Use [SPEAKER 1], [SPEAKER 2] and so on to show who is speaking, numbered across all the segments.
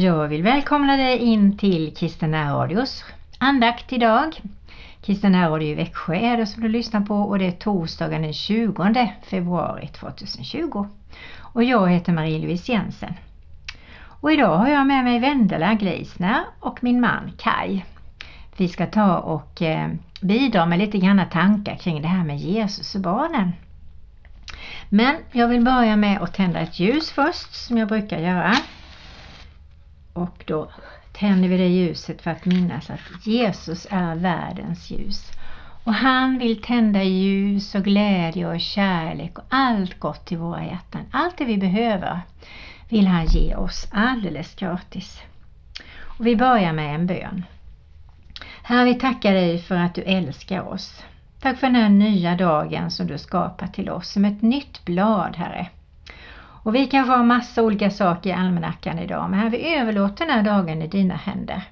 [SPEAKER 1] Jag vill välkomna dig in till Kristina Radios andakt idag. Kristina Radio i Växjö är det som du lyssnar på och det är torsdagen den 20 februari 2020. Och jag heter Marie-Louise Jensen. Och idag har jag med mig Vendela Gleisner och min man Kai. Vi ska ta och eh, bidra med lite granna tankar kring det här med Jesus och barnen. Men jag vill börja med att tända ett ljus först som jag brukar göra. Och då tänder vi det ljuset för att minnas att Jesus är världens ljus. Och han vill tända ljus och glädje och kärlek och allt gott i våra hjärtan. Allt det vi behöver vill han ge oss alldeles gratis. Och vi börjar med en bön. Herre, vi tackar dig för att du älskar oss. Tack för den här nya dagen som du skapat till oss som ett nytt blad, Herre. Och vi kanske har massa olika saker i almanackan idag, men här vi överlåter den här dagen i dina händer.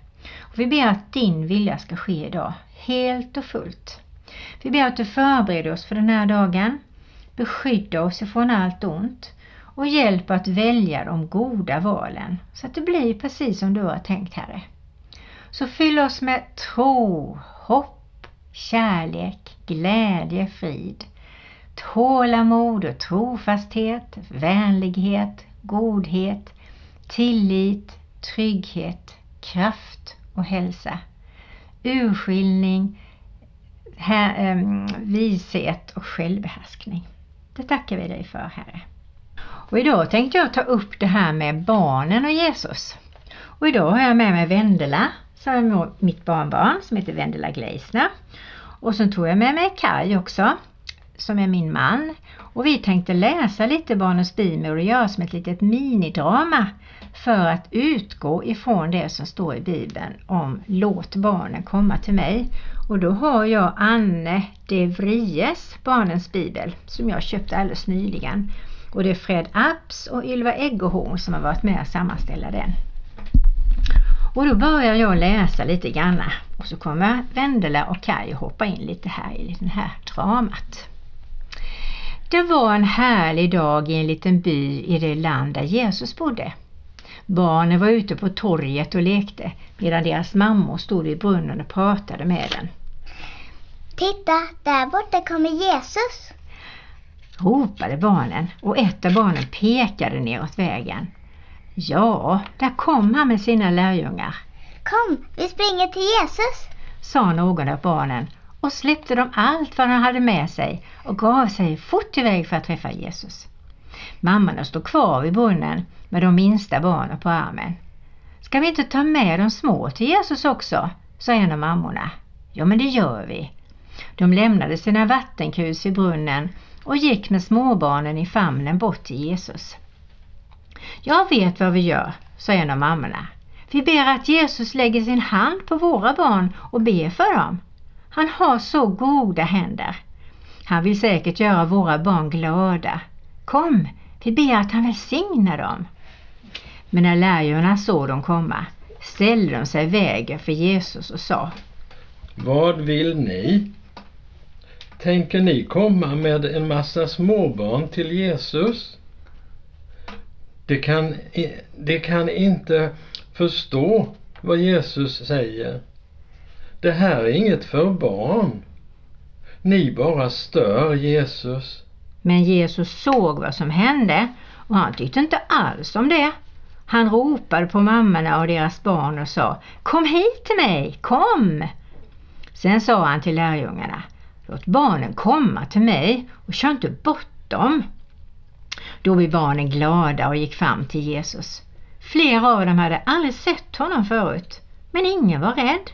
[SPEAKER 1] Och vi ber att din vilja ska ske idag, helt och fullt. Vi ber att du förbereder oss för den här dagen, beskyddar oss ifrån allt ont och hjälp att välja de goda valen så att det blir precis som du har tänkt Herre. Så fyll oss med tro, hopp, kärlek, glädje, frid, tålamod och trofasthet, vänlighet, godhet, tillit, trygghet, kraft och hälsa, urskiljning, här, ehm, vishet och självbehärskning. Det tackar vi dig för Herre. Och idag tänkte jag ta upp det här med barnen och Jesus. Och idag har jag med mig Vendela som är mitt barnbarn som heter Vendela Gleisner. Och sen tog jag med mig Kaj också som är min man. Och vi tänkte läsa lite Barnens Bibel och göra som ett litet minidrama för att utgå ifrån det som står i Bibeln om låt barnen komma till mig. Och då har jag Anne de Vries Barnens Bibel som jag köpte alldeles nyligen. Och det är Fred Apps och Ylva Eggehorn som har varit med och sammanställa den. Och då börjar jag läsa lite grann och så kommer Vendela och Kaj hoppa in lite här i det här dramat. Det var en härlig dag i en liten by i det land där Jesus bodde. Barnen var ute på torget och lekte medan deras mammor stod vid brunnen och pratade med den.
[SPEAKER 2] Titta, där borta kommer Jesus!
[SPEAKER 1] ropade barnen och ett av barnen pekade neråt vägen. Ja, där kom han med sina lärjungar.
[SPEAKER 2] Kom, vi springer till Jesus,
[SPEAKER 1] sa någon av barnen och släppte de allt vad de hade med sig och gav sig fort iväg för att träffa Jesus. Mammorna stod kvar vid brunnen med de minsta barnen på armen. Ska vi inte ta med de små till Jesus också? sa en av mammorna. Ja, men det gör vi. De lämnade sina vattenkrus i brunnen och gick med småbarnen i famnen bort till Jesus. Jag vet vad vi gör, sa en av mammorna. Vi ber att Jesus lägger sin hand på våra barn och ber för dem. Han har så goda händer. Han vill säkert göra våra barn glada. Kom, vi ber att han välsignar dem. Men när lärjungarna såg dem komma ställde de sig i vägen för Jesus och sa
[SPEAKER 3] Vad vill ni? Tänker ni komma med en massa småbarn till Jesus? Det kan, de kan inte förstå vad Jesus säger. Det här är inget för barn. Ni bara stör Jesus.
[SPEAKER 1] Men Jesus såg vad som hände och han tyckte inte alls om det. Han ropade på mammorna och deras barn och sa Kom hit till mig, kom! Sen sa han till lärjungarna Låt barnen komma till mig och kör inte bort dem. Då blev barnen glada och gick fram till Jesus. Flera av dem hade aldrig sett honom förut, men ingen var rädd.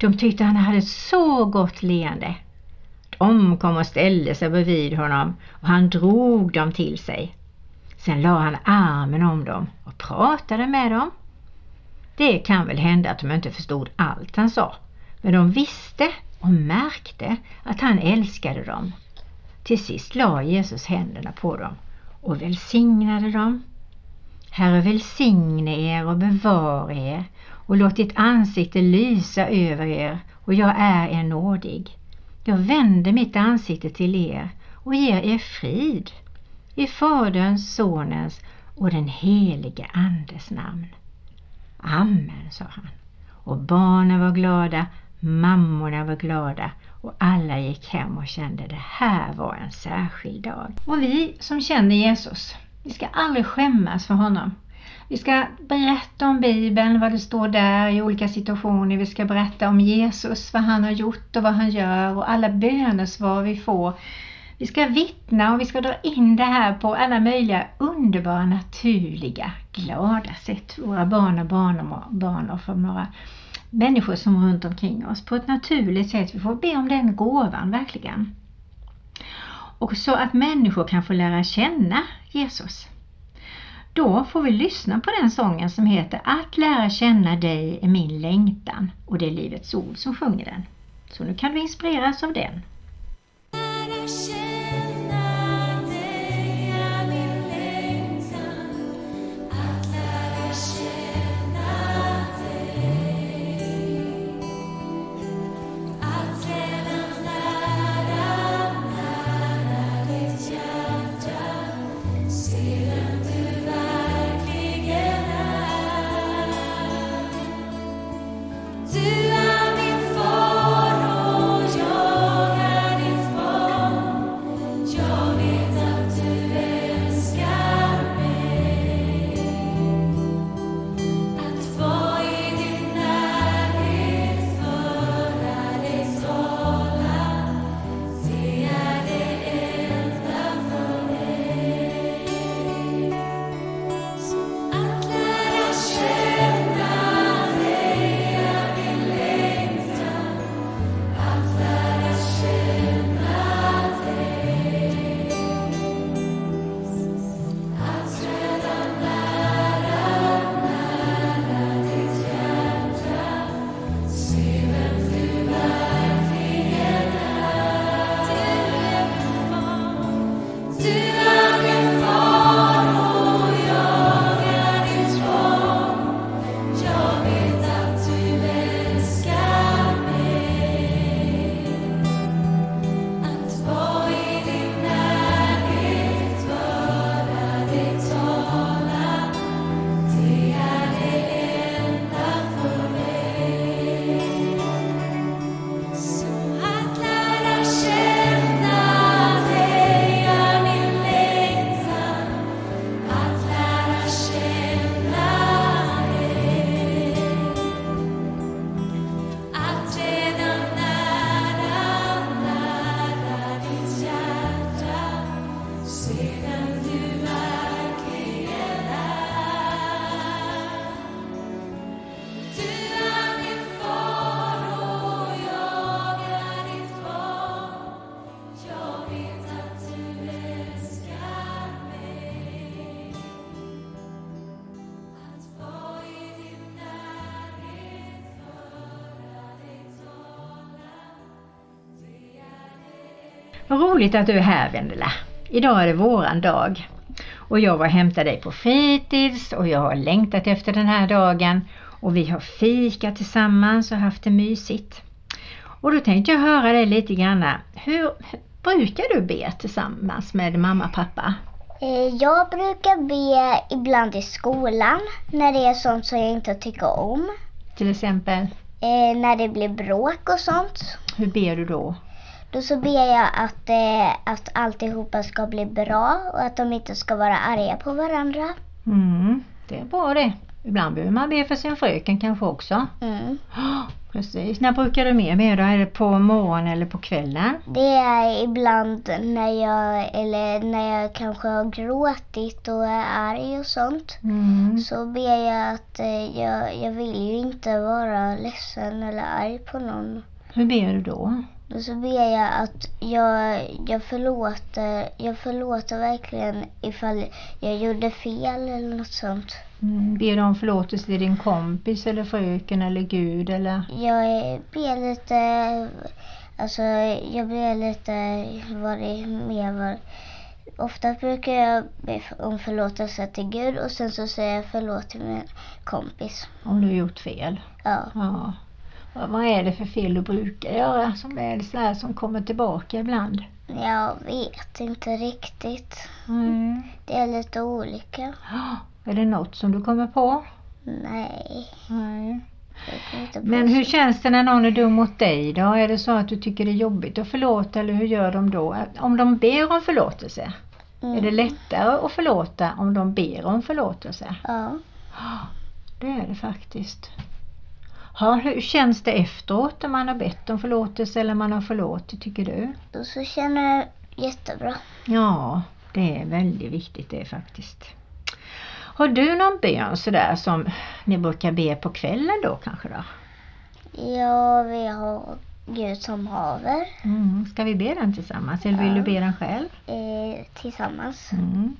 [SPEAKER 1] De tyckte han hade ett så gott leende. De kom och ställde sig bredvid honom och han drog dem till sig. Sen la han armen om dem och pratade med dem. Det kan väl hända att de inte förstod allt han sa, men de visste och märkte att han älskade dem. Till sist la Jesus händerna på dem och välsignade dem. Herre välsigne er och bevara er och låt ditt ansikte lysa över er och jag är er nådig. Jag vänder mitt ansikte till er och ger er frid. I Faderns, Sonens och den helige Andes namn. Amen, sa han. Och barnen var glada, mammorna var glada och alla gick hem och kände det här var en särskild dag. Och vi som känner Jesus, vi ska aldrig skämmas för honom. Vi ska berätta om Bibeln, vad det står där i olika situationer. Vi ska berätta om Jesus, vad han har gjort och vad han gör och alla bönesvar vi får. Vi ska vittna och vi ska dra in det här på alla möjliga underbara, naturliga, glada sätt. Våra barn och barnbarn och för några människor som runt omkring oss på ett naturligt sätt. Vi får be om den gåvan verkligen. Och så att människor kan få lära känna Jesus. Då får vi lyssna på den sången som heter Att lära känna dig är min längtan och det är Livets Ord som sjunger den. Så nu kan du inspireras av den. still Vad roligt att du är här Vendela. Idag är det våran dag. Och jag var och hämtade dig på fritids och jag har längtat efter den här dagen. Och vi har fikat tillsammans och haft det mysigt. Och då tänkte jag höra dig lite grann. Hur brukar du be tillsammans med mamma och pappa?
[SPEAKER 2] Eh, jag brukar be ibland i skolan när det är sånt som jag inte tycker om.
[SPEAKER 1] Till exempel?
[SPEAKER 2] Eh, när det blir bråk och sånt.
[SPEAKER 1] Hur ber du då?
[SPEAKER 2] Då så ber jag att, eh, att alltihopa ska bli bra och att de inte ska vara arga på varandra.
[SPEAKER 1] Mm, det är bra det. Ibland behöver man be för sin fröken kanske också.
[SPEAKER 2] Mm.
[SPEAKER 1] Precis. När brukar du mer be då? Är det på morgonen eller på kvällen?
[SPEAKER 2] Det är ibland när jag, eller när jag kanske har gråtit och är arg och sånt.
[SPEAKER 1] Mm.
[SPEAKER 2] Så ber jag att eh, jag, jag vill ju inte vara ledsen eller arg på någon.
[SPEAKER 1] Hur ber du då?
[SPEAKER 2] Och så ber jag att jag, jag, förlåter, jag förlåter verkligen ifall jag gjorde fel eller något sånt.
[SPEAKER 1] Mm, ber du om förlåtelse till din kompis eller fröken eller Gud eller?
[SPEAKER 2] Jag ber lite, alltså jag ber lite vad det mer var. Ofta brukar jag be om förlåtelse till Gud och sen så säger jag förlåt till min kompis.
[SPEAKER 1] Om du har gjort fel?
[SPEAKER 2] Ja.
[SPEAKER 1] Ja. Vad är det för fel du brukar göra som är så här som kommer tillbaka ibland?
[SPEAKER 2] Jag vet inte riktigt.
[SPEAKER 1] Mm.
[SPEAKER 2] Det är lite olika.
[SPEAKER 1] Är det något som du kommer på?
[SPEAKER 2] Nej,
[SPEAKER 1] Nej. Men hur känns det när någon är dum mot dig då? Är det så att du tycker det är jobbigt att förlåta eller hur gör de då? Om de ber om förlåtelse,
[SPEAKER 2] Mm.
[SPEAKER 1] är det lättare att förlåta om de ber om förlåtelse?
[SPEAKER 2] Ja.
[SPEAKER 1] Det är det faktiskt. Ja, hur känns det efteråt när man har bett om förlåtelse eller man har förlåtit tycker du?
[SPEAKER 2] Och så känner jag jättebra.
[SPEAKER 1] Ja, det är väldigt viktigt det faktiskt. Har du någon bön sådär som ni brukar be på kvällen då kanske då?
[SPEAKER 2] Ja, vi har Gud som haver
[SPEAKER 1] Mm. Ska vi be den tillsammans eller vill du
[SPEAKER 2] Ja.
[SPEAKER 1] be den själv?
[SPEAKER 2] eh, tillsammans.
[SPEAKER 1] Mm.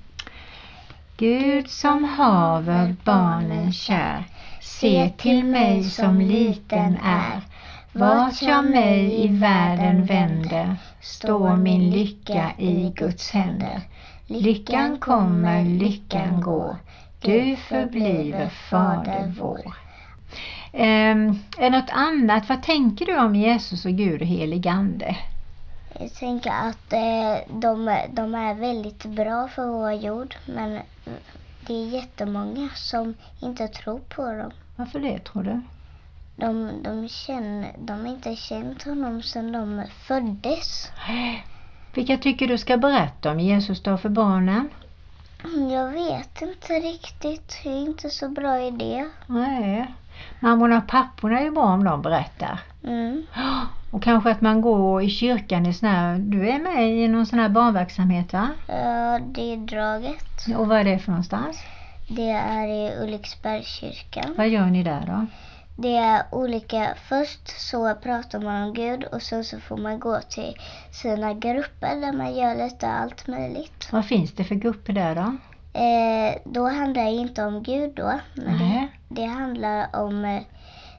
[SPEAKER 1] Gud som haver barnen kär, se till mig som liten är. Vart jag mig i världen vänder, står min lycka i Guds händer. Lyckan kommer, lyckan går, du förbliver Fader vår. Um, är något annat, vad tänker du om Jesus och Gud och helig Ande?
[SPEAKER 2] Jag tänker att eh, de, de är väldigt bra för vår jord men det är jättemånga som inte tror på dem.
[SPEAKER 1] Varför det tror du?
[SPEAKER 2] De, de, känner, de har inte känt honom sedan de föddes.
[SPEAKER 1] Vilka tycker du ska berätta om Jesus då för barnen?
[SPEAKER 2] Jag vet inte riktigt. Jag är inte så bra i det.
[SPEAKER 1] Nej. Mammorna och papporna är ju bra om de berättar.
[SPEAKER 2] Mm.
[SPEAKER 1] Och kanske att man går i kyrkan i sån här, du är med i någon sån här barnverksamhet va?
[SPEAKER 2] Ja, det är draget.
[SPEAKER 1] Och vad är det för någonstans?
[SPEAKER 2] Det är i Ulriksbergskyrkan.
[SPEAKER 1] Vad gör ni där då?
[SPEAKER 2] Det är olika. Först så pratar man om Gud och sen så får man gå till sina grupper där man gör lite allt möjligt.
[SPEAKER 1] Vad finns det för grupper där då?
[SPEAKER 2] Eh, då handlar det inte om Gud då. Men
[SPEAKER 1] Nej.
[SPEAKER 2] det handlar om eh,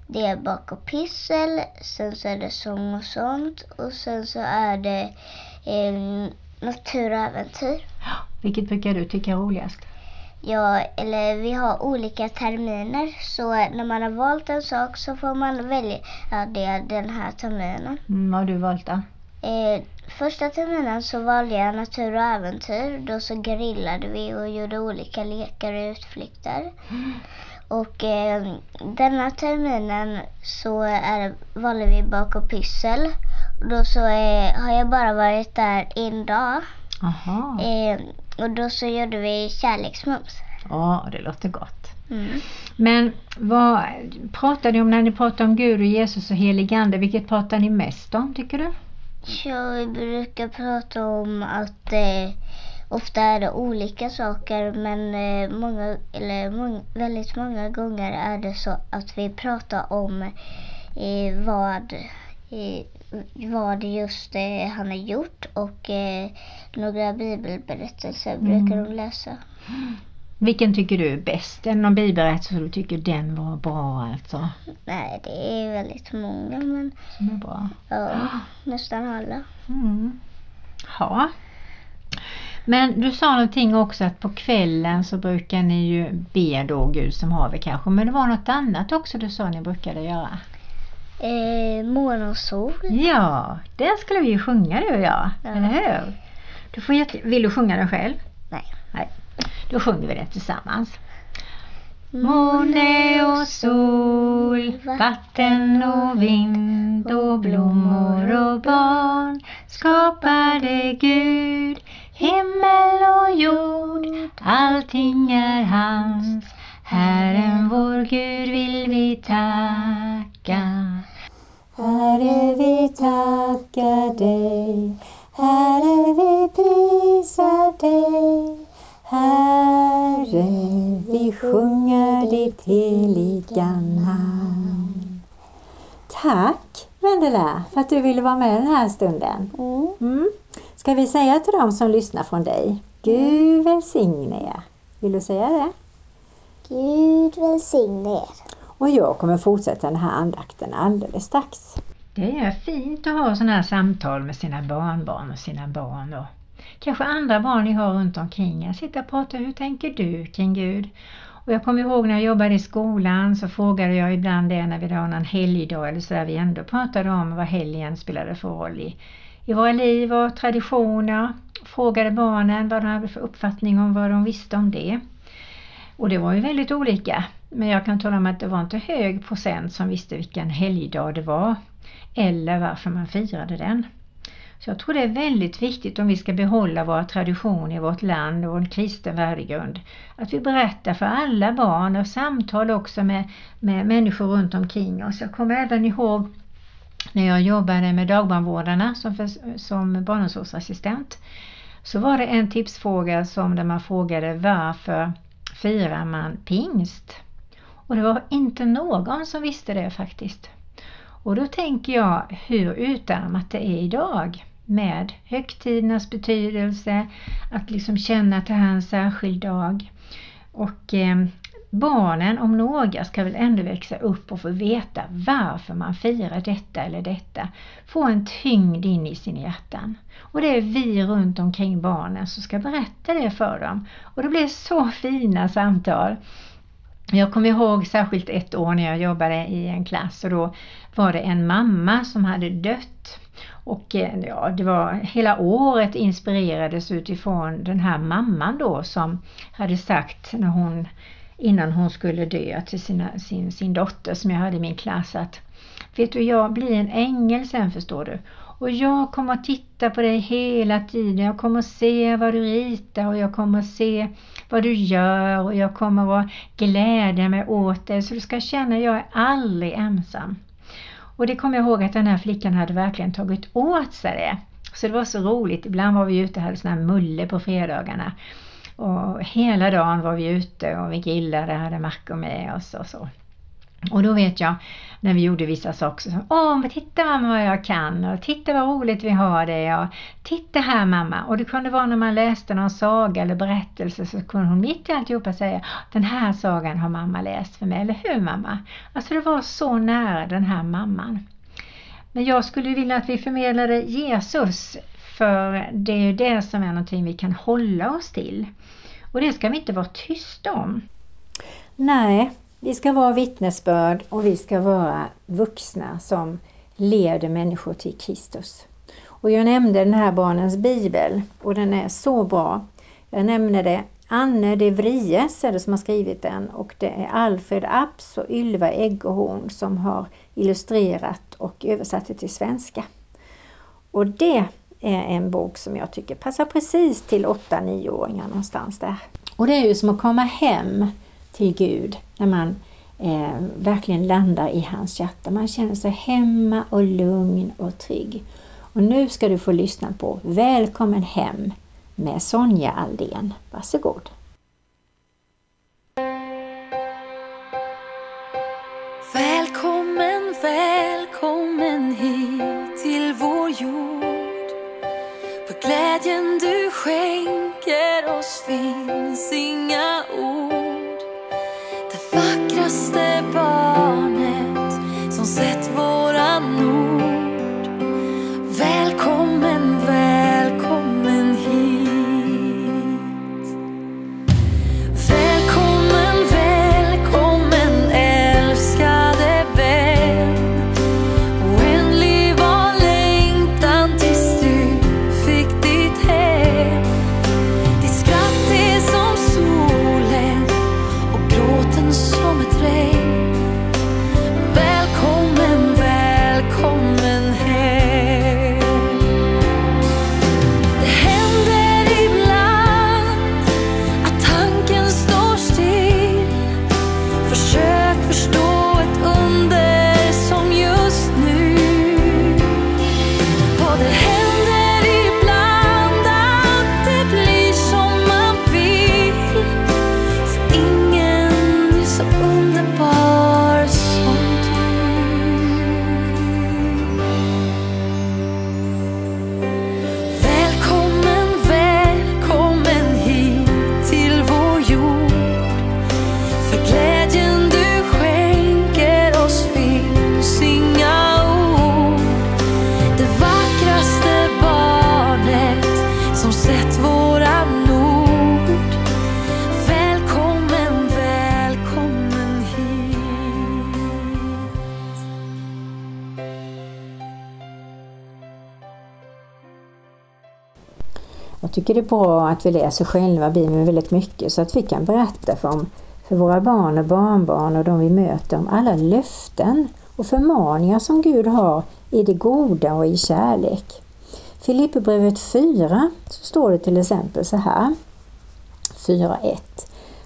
[SPEAKER 2] det är bak och pyssel, sen så är det sång och sånt och sen så är det eh, natur och äventyr.
[SPEAKER 1] Vilket brukar du tycka är roligast?
[SPEAKER 2] Ja, eller vi har olika terminer så när man har valt en sak så får man välja det den här terminen.
[SPEAKER 1] Mm, vad har du valt då?
[SPEAKER 2] Eh, första terminen så valde jag natur och äventyr. Då så grillade vi och gjorde olika lekar och utflykter. Och eh, denna terminen så är, valde vi bak och pyssel. Och Då så eh, har jag bara varit där en dag.
[SPEAKER 1] Jaha.
[SPEAKER 2] Eh, och då så gjorde vi kärleksmums.
[SPEAKER 1] Ja, det låter gott.
[SPEAKER 2] Mm.
[SPEAKER 1] Men vad pratar ni om när ni pratar om Gud och Jesus och helig Ande? Vilket pratar ni mest om tycker du?
[SPEAKER 2] Ja, vi brukar prata om att eh, ofta är det olika saker men eh, många, eller mång, väldigt många gånger är det så att vi pratar om eh, vad, eh, vad just eh, han har gjort och eh, några bibelberättelser brukar
[SPEAKER 1] Mm.
[SPEAKER 2] de läsa.
[SPEAKER 1] Vilken tycker du är bäst? Är det någon bibelberättelse du tycker den var bra alltså?
[SPEAKER 2] Nej, det är väldigt många men
[SPEAKER 1] Som är bra?
[SPEAKER 2] ja, nästan alla.
[SPEAKER 1] Mm. Ja. Men du sa någonting också att på kvällen så brukar ni ju be då Gud som haver kanske. Men det var något annat också du sa ni brukade göra.
[SPEAKER 2] Eh, måne och sol.
[SPEAKER 1] Ja, den skulle vi ju sjunga du och jag.
[SPEAKER 2] Ja.
[SPEAKER 1] Eller hur? Du får jätte... Vill du sjunga den själv?
[SPEAKER 2] Nej.
[SPEAKER 1] Nej. Då sjunger vi den tillsammans. Måne och sol, vatten och vind och blommor och barn skapade Gud. Himmel och jord, allting är hans. Herren vår Gud vill vi tacka. Herre, vi tackar dig. Herre, vi prisar dig. Herre, vi sjunger ditt heliga namn. Tack Vendela för att du ville vara med den här stunden.
[SPEAKER 2] Mm.
[SPEAKER 1] Mm. Ska vi säga till dem som lyssnar från dig, Gud välsigne er. Vill du säga det?
[SPEAKER 2] Gud välsigne er.
[SPEAKER 1] Och jag kommer fortsätta den här andakten alldeles strax. Det är fint att ha sådana här samtal med sina barnbarn och sina barn och kanske andra barn ni har runt omkring er. Sitta och prata, hur tänker du kring Gud? Och jag kommer ihåg när jag jobbade i skolan så frågade jag ibland det när vi har någon helgdag eller så där vi ändå pratade om vad helgen spelade för roll i, i våra liv och traditioner. Frågade barnen vad de hade för uppfattning om vad de visste om det. Och det var ju väldigt olika. Men jag kan tala om att det var inte hög procent som visste vilken helgdag det var eller varför man firade den. Så jag tror det är väldigt viktigt om vi ska behålla våra traditioner i vårt land och en kristen värdegrund. Att vi berättar för alla barn och samtal också med, med människor runt omkring oss. Jag kommer även ihåg när jag jobbade med dagbarnvårdarna som, för, som barnomsorgsassistent så var det en tipsfråga som där man frågade varför firar man pingst? Och det var inte någon som visste det faktiskt. Och då tänker jag hur utarmat det är idag med högtidernas betydelse, att liksom känna att det här är en särskild dag. Och eh, barnen om några ska väl ändå växa upp och få veta varför man firar detta eller detta. Få en tyngd in i sina hjärtan. Och det är vi runt omkring barnen som ska berätta det för dem. Och det blir så fina samtal. Jag kommer ihåg särskilt ett år när jag jobbade i en klass och då var det en mamma som hade dött. Och eh, ja, det var hela året inspirerades utifrån den här mamman då som hade sagt när hon innan hon skulle dö till sina, sin, sin dotter som jag hade i min klass att Vet du, jag blir en ängel sen förstår du. Och jag kommer att titta på dig hela tiden. Jag kommer att se vad du ritar och jag kommer att se vad du gör och jag kommer att glädja mig åt dig. Så du ska känna att jag är aldrig ensam. Och det kommer jag ihåg att den här flickan hade verkligen tagit åt sig det. Så det var så roligt. Ibland var vi ute och hade sån här mulle på fredagarna. Och hela dagen var vi ute och vi grillade, hade mackor med oss och så. Och då vet jag när vi gjorde vissa saker så Åh, men titta mamma vad jag kan och titta vad roligt vi har det och titta här mamma. Och det kunde vara när man läste någon saga eller berättelse så kunde hon mitt i alltihopa säga Den här sagan har mamma läst för mig, eller hur mamma? Alltså det var så nära den här mamman. Men jag skulle vilja att vi förmedlade Jesus för det är ju det som är någonting vi kan hålla oss till. Och det ska vi inte vara tysta om.
[SPEAKER 4] Nej, vi ska vara vittnesbörd och vi ska vara vuxna som leder människor till Kristus. Och jag nämnde den här Barnens Bibel och den är så bra. Jag nämnde det Anne de Vries är det som har skrivit den och det är Alfred Apps och Ylva Eggehorn som har illustrerat och översatt det till svenska. Och det Eh, en bok som jag tycker passar precis till 8-9-åringar någonstans där. Och det är ju som att komma hem till Gud när man eh, verkligen landar i hans hjärta. Man känner sig hemma och lugn och trygg. Och nu ska du få lyssna på Välkommen hem med Sonja Aldén. Varsågod!
[SPEAKER 5] Glädjen du skänker oss finns inga ord. Det vackraste bara
[SPEAKER 4] Jag tycker det är bra att vi läser själva Bibeln väldigt mycket så att vi kan berätta för om
[SPEAKER 1] för våra barn och barnbarn och de vi möter om alla löften och förmaningar som Gud har i det goda och i kärlek. Filipperbrevet 4 så står det till exempel så här 4.1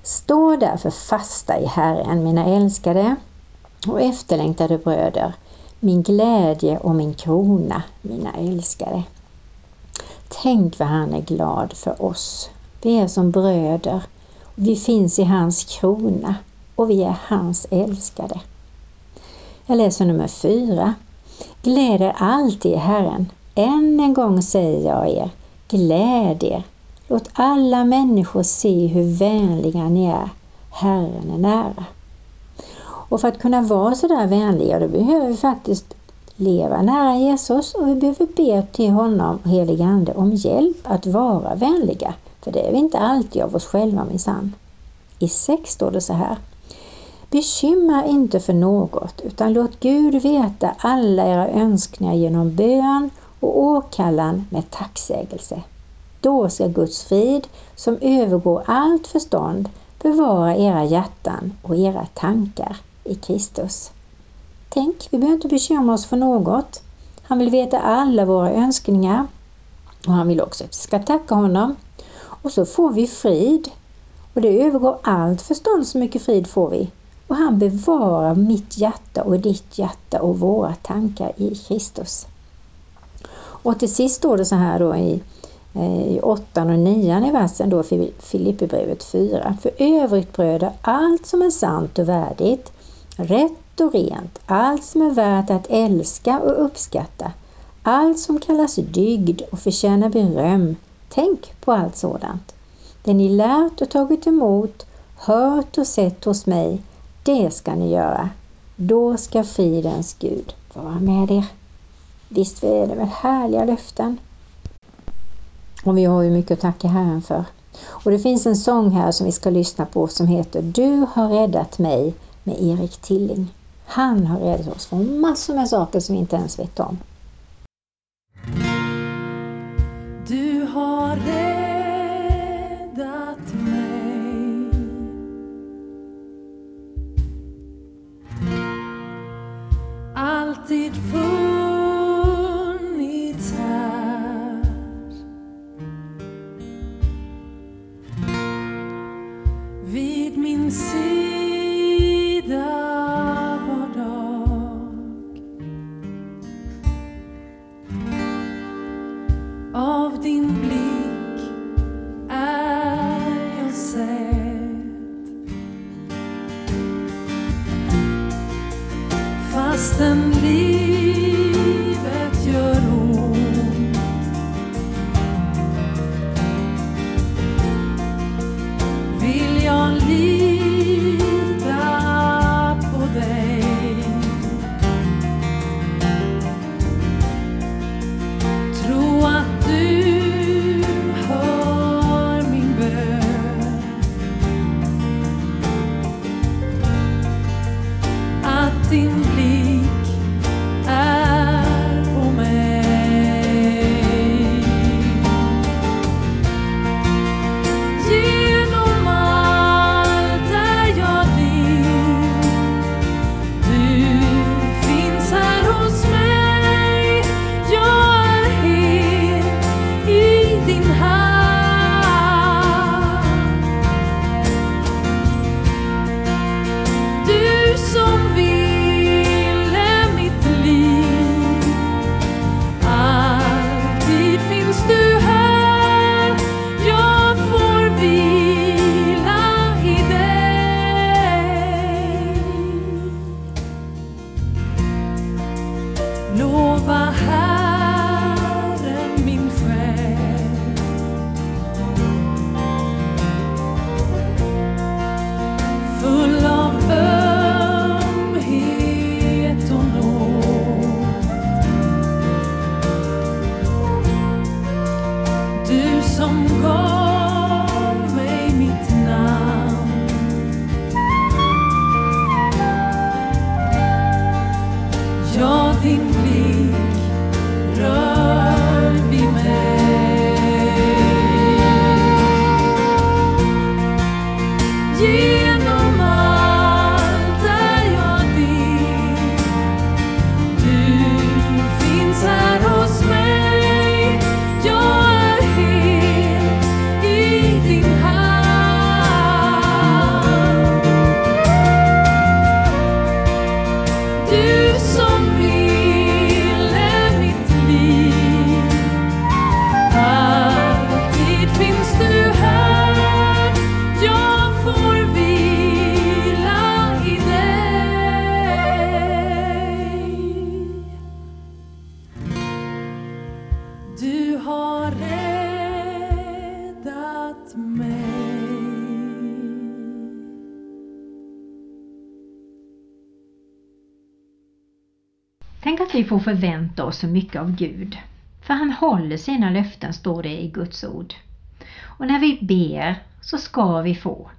[SPEAKER 1] Stå därför fasta i Herren, mina älskade och efterlängtade bröder, min glädje och min krona, mina älskade. Tänk vad han är glad för oss. Vi är som bröder. Vi finns i hans krona och vi är hans älskade. Jag läser nummer fyra. Gläd er alltid i Herren. Än en gång säger jag er, gläd er. Låt alla människor se hur vänliga ni är. Herren är nära. Och för att kunna vara sådär vänliga, då behöver vi faktiskt leva nära Jesus och vi behöver be till honom, helige Ande, om hjälp att vara vänliga. För det är vi inte alltid av oss själva minsann. I 6 står det så här. Bekymra inte för något, utan låt Gud veta alla era önskningar genom bön och åkallan med tacksägelse. Då ska Guds frid, som övergår allt förstånd, bevara era hjärtan och era tankar i Kristus. Tänk, vi behöver inte bekymra oss för något. Han vill veta alla våra önskningar och han vill också att vi ska tacka honom. Och så får vi frid. Och det övergår allt förstånd, så mycket frid får vi. Och han bevarar mitt hjärta och ditt hjärta och våra tankar i Kristus. Och till sist står det så här då i, eh, i 8 och 9 i versen då Filipperbrevet 4. För övrigt bröder, allt som är sant och värdigt, rätt och rent, allt som är värt att älska och uppskatta, allt som kallas dygd och förtjänar beröm, tänk på allt sådant. Det ni lärt och tagit emot, hört och sett hos mig, det ska ni göra. Då ska fridens Gud vara med er. Visst är det väl härliga löften? Och vi har ju mycket att tacka Herren för. Och det finns en sång här som vi ska lyssna på som heter Du har räddat mig med Erik Tilling. Han har räddat oss från massor med saker som vi inte ens vet om.
[SPEAKER 5] Du har räddat får
[SPEAKER 1] förvänta oss så mycket av Gud. För han håller sina löften står det i Guds ord. Och när vi ber så ska vi få.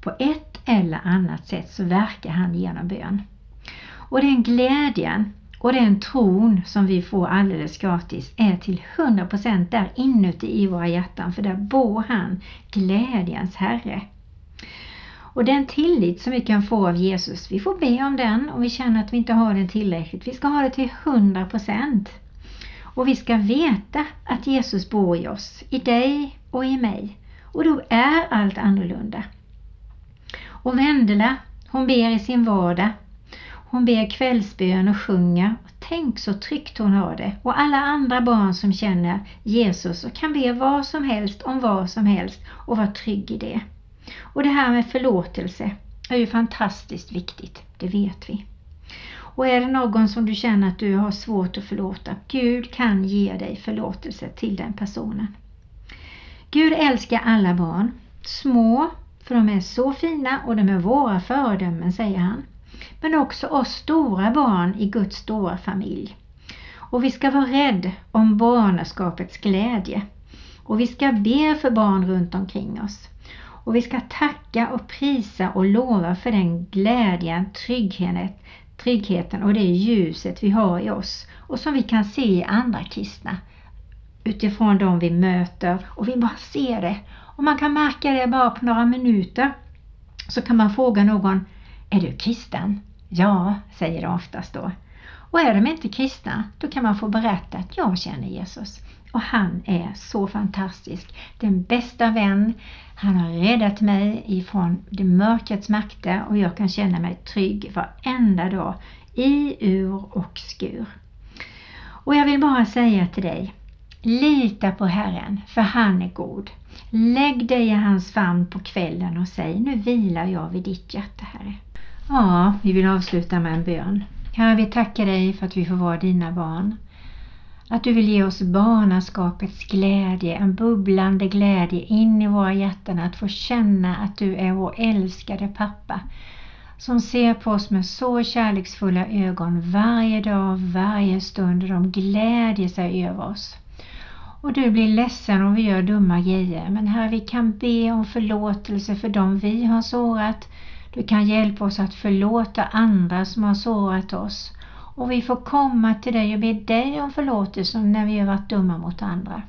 [SPEAKER 1] På ett eller annat sätt så verkar han genom bön. Och den glädjen och den tron som vi får alldeles gratis är till 100% där inuti i våra hjärtan för där bor han, glädjens Herre. Och den tillit som vi kan få av Jesus, vi får be om den och vi känner att vi inte har den tillräckligt. Vi ska ha det till 100%. Och vi ska veta att Jesus bor i oss, i dig och i mig. Och då är allt annorlunda. Och Vendela, hon ber i sin vardag. Hon ber kvällsbön och sjunger. Tänk så tryggt hon har det. Och alla andra barn som känner Jesus och kan be vad som helst om vad som helst och vara trygg i det. Och det här med förlåtelse är ju fantastiskt viktigt, det vet vi. Och är det någon som du känner att du har svårt att förlåta, Gud kan ge dig förlåtelse till den personen. Gud älskar alla barn, små, för de är så fina och de är våra föredömen, säger han. Men också oss stora barn i Guds stora familj. Och vi ska vara rädd om barnaskapets glädje. Och vi ska be för barn runt omkring oss. Och vi ska tacka och prisa och lova för den glädjen, tryggheten, tryggheten och det ljuset vi har i oss och som vi kan se i andra kristna utifrån de vi möter och vi bara ser det. Och man kan märka det bara på några minuter. Så kan man fråga någon, är du kristen? Ja, säger de oftast då. Och är de inte kristna, då kan man få berätta att jag känner Jesus. Och han är så fantastisk. Den bästa vän. Han har räddat mig ifrån det mörkrets makter och jag kan känna mig trygg varenda dag i ur och skur. Och jag vill bara säga till dig, lita på Herren för han är god. Lägg dig i hans famn på kvällen och säg, nu vilar jag vid ditt hjärta Herre. Ja, vi vill avsluta med en bön. Herre, vi tackar dig för att vi får vara dina barn. Att du vill ge oss barnaskapets glädje, en bubblande glädje in i våra hjärtan. Att få känna att du är vår älskade pappa som ser på oss med så kärleksfulla ögon varje dag, varje stund och de glädjer sig över oss. Och du blir ledsen om vi gör dumma grejer, men Herre, vi kan be om förlåtelse för dem vi har sårat. Du kan hjälpa oss att förlåta andra som har sårat oss. Och vi får komma till dig och be dig om förlåtelse när vi har varit dumma mot andra.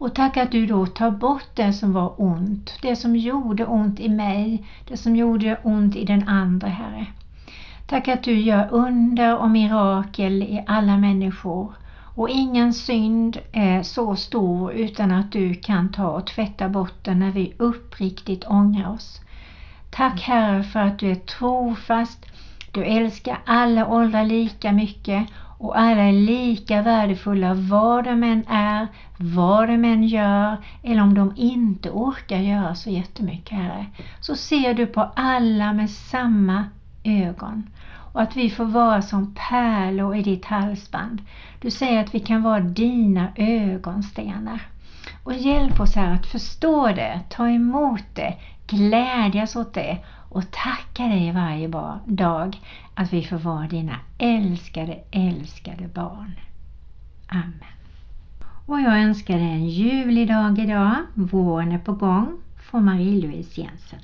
[SPEAKER 1] Och tack att du då tar bort det som var ont, det som gjorde ont i mig, det som gjorde ont i den andra, Herre. Tack att du gör under och mirakel i alla människor. Och ingen synd är så stor utan att du kan ta och tvätta bort den när vi uppriktigt ångrar oss. Tack Herre för att du är trofast, du älskar alla åldrar lika mycket och alla är lika värdefulla vad de än är, vad de än gör eller om de inte orkar göra så jättemycket Herre. Så ser du på alla med samma ögon och att vi får vara som pärlor i ditt halsband. Du säger att vi kan vara dina ögonstenar. Och hjälp oss här att förstå det, ta emot det, glädjas åt det och tacka dig varje dag att vi får vara dina älskade, älskade barn. Amen. Och jag önskar dig en ljuvlig dag idag. Våren är på gång från Marie-Louise Jensen.